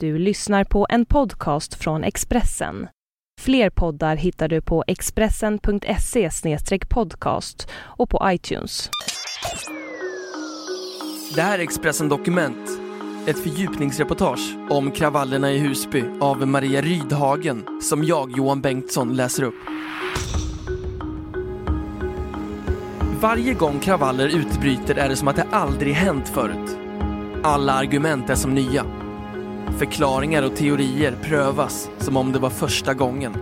Du lyssnar på en podcast från Expressen. Fler poddar hittar du på expressen.se podcast och på iTunes. Det här är Expressen Dokument. Ett fördjupningsreportage om kravallerna i Husby av Maria Rydhagen som jag, Johan Bengtsson, läser upp. Varje gång kravaller utbryter är det som att det aldrig hänt förut. Alla argument är som nya. Förklaringar och teorier prövas som om det var första gången.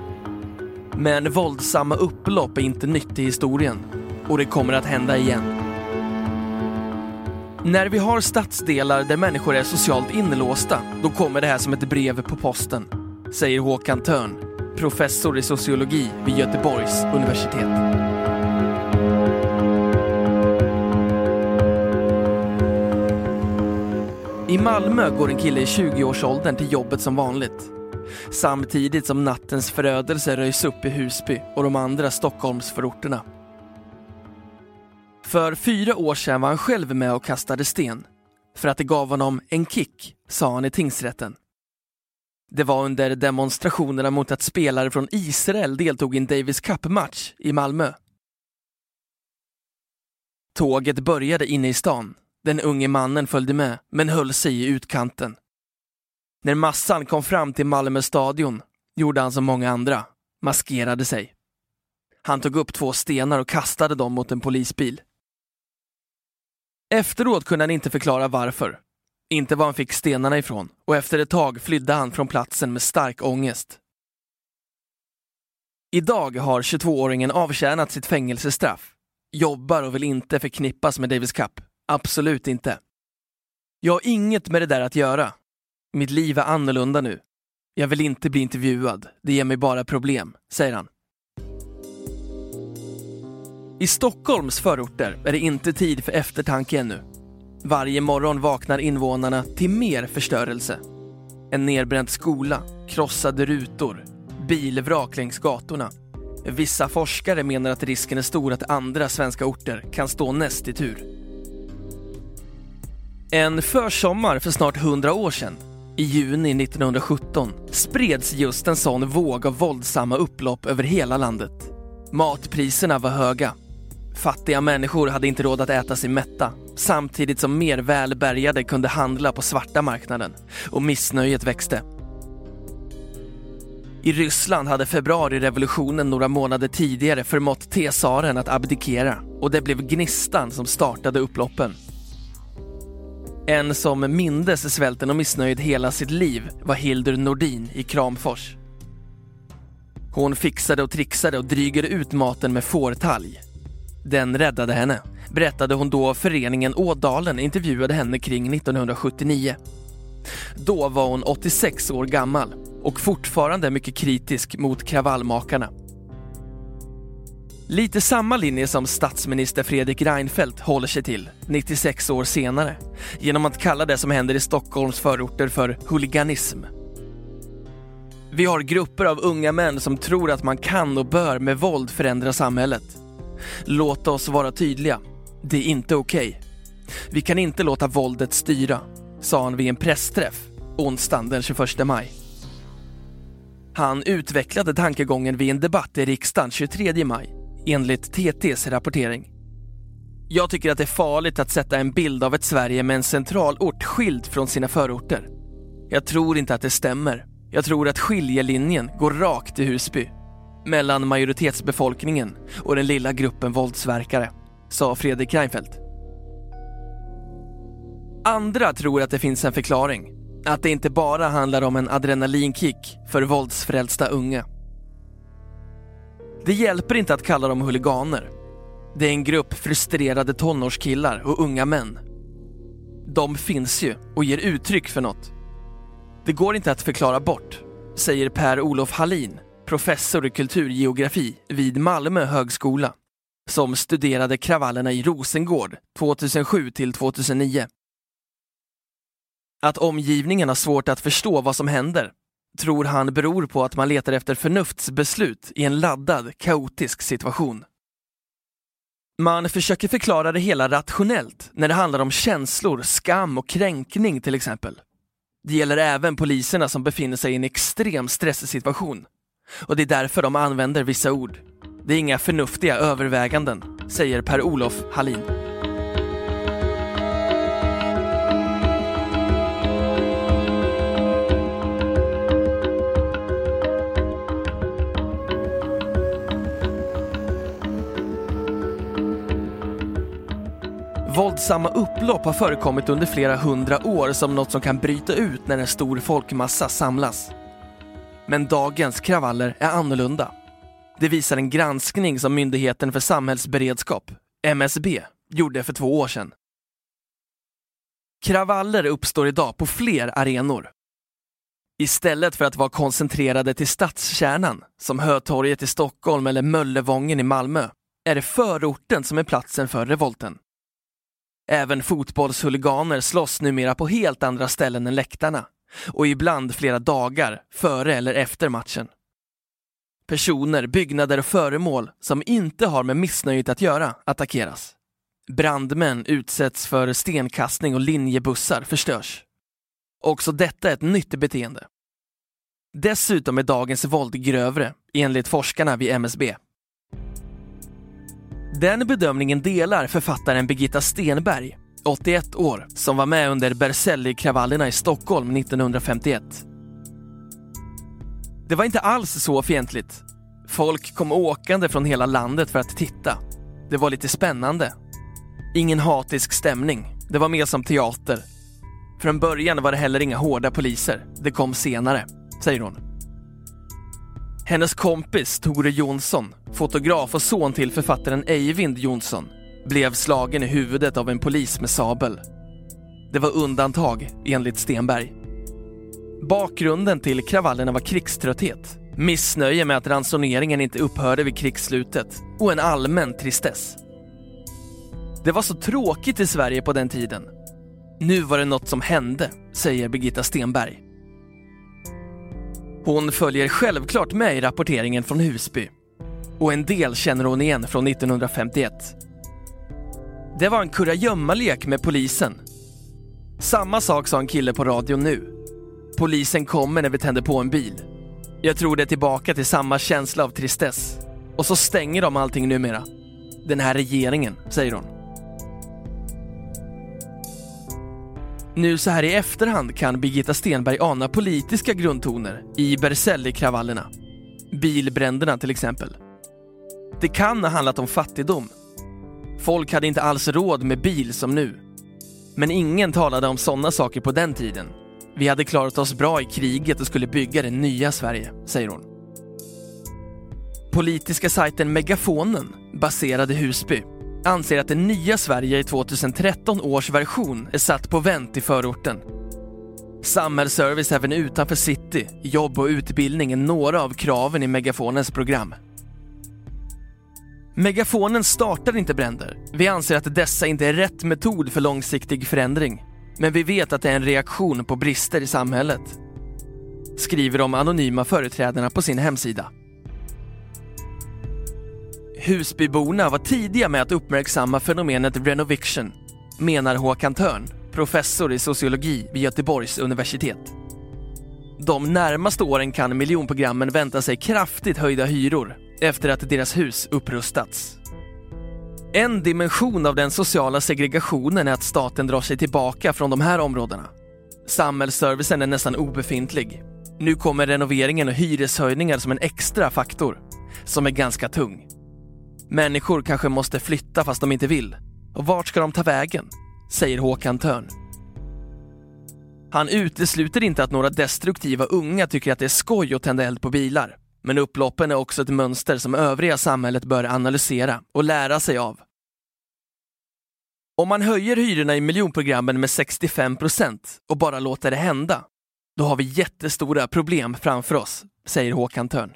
Men våldsamma upplopp är inte nytt i historien och det kommer att hända igen. När vi har stadsdelar där människor är socialt inlåsta, då kommer det här som ett brev på posten, säger Håkan Törn, professor i sociologi vid Göteborgs universitet. I Malmö går en kille i 20-årsåldern till jobbet som vanligt. Samtidigt som nattens förödelse röjs upp i Husby och de andra Stockholmsförorterna. För fyra år sedan var han själv med och kastade sten. För att det gav honom en kick, sa han i tingsrätten. Det var under demonstrationerna mot att spelare från Israel deltog i en Davis Cup-match i Malmö. Tåget började inne i stan den unge mannen följde med, men höll sig i utkanten. När massan kom fram till Malmö stadion gjorde han som många andra, maskerade sig. Han tog upp två stenar och kastade dem mot en polisbil. Efteråt kunde han inte förklara varför, inte var han fick stenarna ifrån och efter ett tag flydde han från platsen med stark ångest. Idag har 22-åringen avtjänat sitt fängelsestraff, jobbar och vill inte förknippas med Davis Cup. Absolut inte. Jag har inget med det där att göra. Mitt liv är annorlunda nu. Jag vill inte bli intervjuad. Det ger mig bara problem, säger han. I Stockholms förorter är det inte tid för eftertanke ännu. Varje morgon vaknar invånarna till mer förstörelse. En nedbränd skola, krossade rutor, bilvrak längs gatorna. Vissa forskare menar att risken är stor att andra svenska orter kan stå näst i tur. En försommar för snart 100 år sedan, i juni 1917, spreds just en sån våg av våldsamma upplopp över hela landet. Matpriserna var höga. Fattiga människor hade inte råd att äta sig mätta, samtidigt som mer välbärgade kunde handla på svarta marknaden och missnöjet växte. I Ryssland hade februarirevolutionen några månader tidigare förmått Tsaren att abdikera och det blev gnistan som startade upploppen. En som mindes svälten och missnöjet hela sitt liv var Hildur Nordin i Kramfors. Hon fixade och trixade och drygade ut maten med fårtalg. Den räddade henne, berättade hon då föreningen Ådalen intervjuade henne kring 1979. Då var hon 86 år gammal och fortfarande mycket kritisk mot kravallmakarna. Lite samma linje som statsminister Fredrik Reinfeldt håller sig till 96 år senare genom att kalla det som händer i Stockholms förorter för huliganism. Vi har grupper av unga män som tror att man kan och bör med våld förändra samhället. Låt oss vara tydliga. Det är inte okej. Okay. Vi kan inte låta våldet styra, sa han vid en pressträff onsdagen den 21 maj. Han utvecklade tankegången vid en debatt i riksdagen 23 maj enligt TTs rapportering. Jag tycker att det är farligt att sätta en bild av ett Sverige med en centralort skild från sina förorter. Jag tror inte att det stämmer. Jag tror att skiljelinjen går rakt i Husby. Mellan majoritetsbefolkningen och den lilla gruppen våldsverkare, sa Fredrik Reinfeldt. Andra tror att det finns en förklaring. Att det inte bara handlar om en adrenalinkick för våldsfrälsta unga. Det hjälper inte att kalla dem huliganer. Det är en grupp frustrerade tonårskillar och unga män. De finns ju och ger uttryck för något. Det går inte att förklara bort, säger Per-Olof Hallin, professor i kulturgeografi vid Malmö högskola, som studerade kravallerna i Rosengård 2007 till 2009. Att omgivningen har svårt att förstå vad som händer tror han beror på att man letar efter förnuftsbeslut i en laddad, kaotisk situation. Man försöker förklara det hela rationellt när det handlar om känslor, skam och kränkning till exempel. Det gäller även poliserna som befinner sig i en extrem stresssituation. Och det är därför de använder vissa ord. Det är inga förnuftiga överväganden, säger Per-Olof Hallin. Våldsamma upplopp har förekommit under flera hundra år som något som kan bryta ut när en stor folkmassa samlas. Men dagens kravaller är annorlunda. Det visar en granskning som Myndigheten för samhällsberedskap, MSB, gjorde för två år sedan. Kravaller uppstår idag på fler arenor. Istället för att vara koncentrerade till stadskärnan, som Hötorget i Stockholm eller Möllevången i Malmö, är det förorten som är platsen för revolten. Även fotbollshuliganer slåss numera på helt andra ställen än läktarna och ibland flera dagar före eller efter matchen. Personer, byggnader och föremål som inte har med missnöjet att göra attackeras. Brandmän utsätts för stenkastning och linjebussar förstörs. Också detta är ett nytt beteende. Dessutom är dagens våld grövre, enligt forskarna vid MSB. Den bedömningen delar författaren Birgitta Stenberg, 81 år, som var med under Berzelii-kravallerna i Stockholm 1951. Det var inte alls så fientligt. Folk kom åkande från hela landet för att titta. Det var lite spännande. Ingen hatisk stämning. Det var mer som teater. Från början var det heller inga hårda poliser. Det kom senare, säger hon. Hennes kompis Tore Jonsson, fotograf och son till författaren Eivind Jonsson, blev slagen i huvudet av en polis med sabel. Det var undantag, enligt Stenberg. Bakgrunden till kravallerna var krigströtthet, missnöje med att ransoneringen inte upphörde vid krigsslutet och en allmän tristess. Det var så tråkigt i Sverige på den tiden. Nu var det något som hände, säger Birgitta Stenberg. Hon följer självklart med i rapporteringen från Husby. Och en del känner hon igen från 1951. Det var en kurragömmalek med polisen. Samma sak sa en kille på radion nu. Polisen kommer när vi tänder på en bil. Jag tror det är tillbaka till samma känsla av tristess. Och så stänger de allting numera. Den här regeringen, säger hon. Nu så här i efterhand kan Birgitta Stenberg ana politiska grundtoner i Berzelii-kravallerna. Bilbränderna till exempel. Det kan ha handlat om fattigdom. Folk hade inte alls råd med bil som nu. Men ingen talade om sådana saker på den tiden. Vi hade klarat oss bra i kriget och skulle bygga det nya Sverige, säger hon. Politiska sajten Megafonen, baserad i Husby, anser att det nya Sverige i 2013 års version är satt på vänt i förorten. Samhällsservice även utanför city, jobb och utbildning är några av kraven i Megafonens program. Megafonen startar inte bränder. Vi anser att dessa inte är rätt metod för långsiktig förändring. Men vi vet att det är en reaktion på brister i samhället. Skriver de anonyma företrädarna på sin hemsida. Husbyborna var tidiga med att uppmärksamma fenomenet renoviction, menar Håkan Törn, professor i sociologi vid Göteborgs universitet. De närmaste åren kan miljonprogrammen vänta sig kraftigt höjda hyror efter att deras hus upprustats. En dimension av den sociala segregationen är att staten drar sig tillbaka från de här områdena. Samhällsservicen är nästan obefintlig. Nu kommer renoveringen och hyreshöjningar som en extra faktor, som är ganska tung. Människor kanske måste flytta fast de inte vill. Och vart ska de ta vägen? Säger Håkan Törn. Han utesluter inte att några destruktiva unga tycker att det är skoj att tända eld på bilar. Men upploppen är också ett mönster som övriga samhället bör analysera och lära sig av. Om man höjer hyrorna i miljonprogrammen med 65 procent och bara låter det hända, då har vi jättestora problem framför oss, säger Håkan Törn.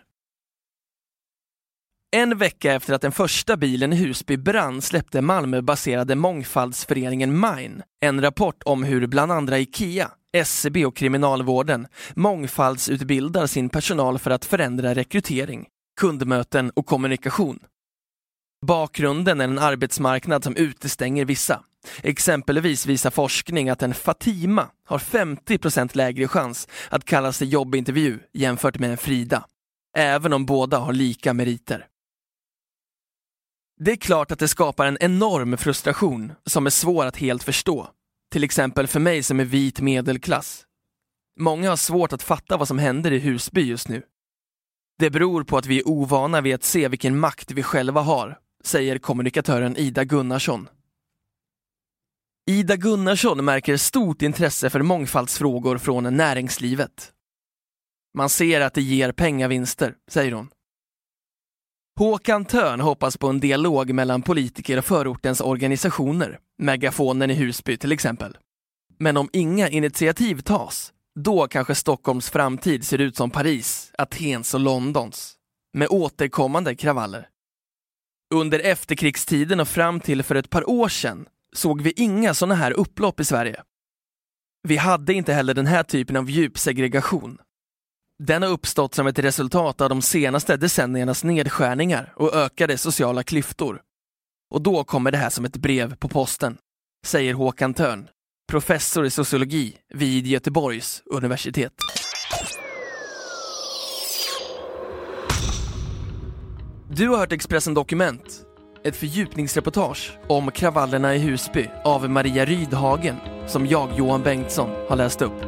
En vecka efter att den första bilen i Husby brann släppte Malmöbaserade mångfaldsföreningen Mine en rapport om hur bland andra IKEA, SCB och Kriminalvården mångfaldsutbildar sin personal för att förändra rekrytering, kundmöten och kommunikation. Bakgrunden är en arbetsmarknad som utestänger vissa. Exempelvis visar forskning att en Fatima har 50% lägre chans att kallas till jobbintervju jämfört med en Frida, även om båda har lika meriter. Det är klart att det skapar en enorm frustration som är svår att helt förstå. Till exempel för mig som är vit medelklass. Många har svårt att fatta vad som händer i Husby just nu. Det beror på att vi är ovana vid att se vilken makt vi själva har, säger kommunikatören Ida Gunnarsson. Ida Gunnarsson märker stort intresse för mångfaldsfrågor från näringslivet. Man ser att det ger pengavinster, säger hon. Håkan Törn hoppas på en dialog mellan politiker och förortens organisationer, Megafonen i Husby till exempel. Men om inga initiativ tas, då kanske Stockholms framtid ser ut som Paris, Atens och Londons, med återkommande kravaller. Under efterkrigstiden och fram till för ett par år sedan såg vi inga sådana här upplopp i Sverige. Vi hade inte heller den här typen av djup segregation. Den har uppstått som ett resultat av de senaste decenniernas nedskärningar och ökade sociala klyftor. Och då kommer det här som ett brev på posten, säger Håkan Törn, professor i sociologi vid Göteborgs universitet. Du har hört Expressen Dokument, ett fördjupningsreportage om kravallerna i Husby av Maria Rydhagen som jag, Johan Bengtsson, har läst upp.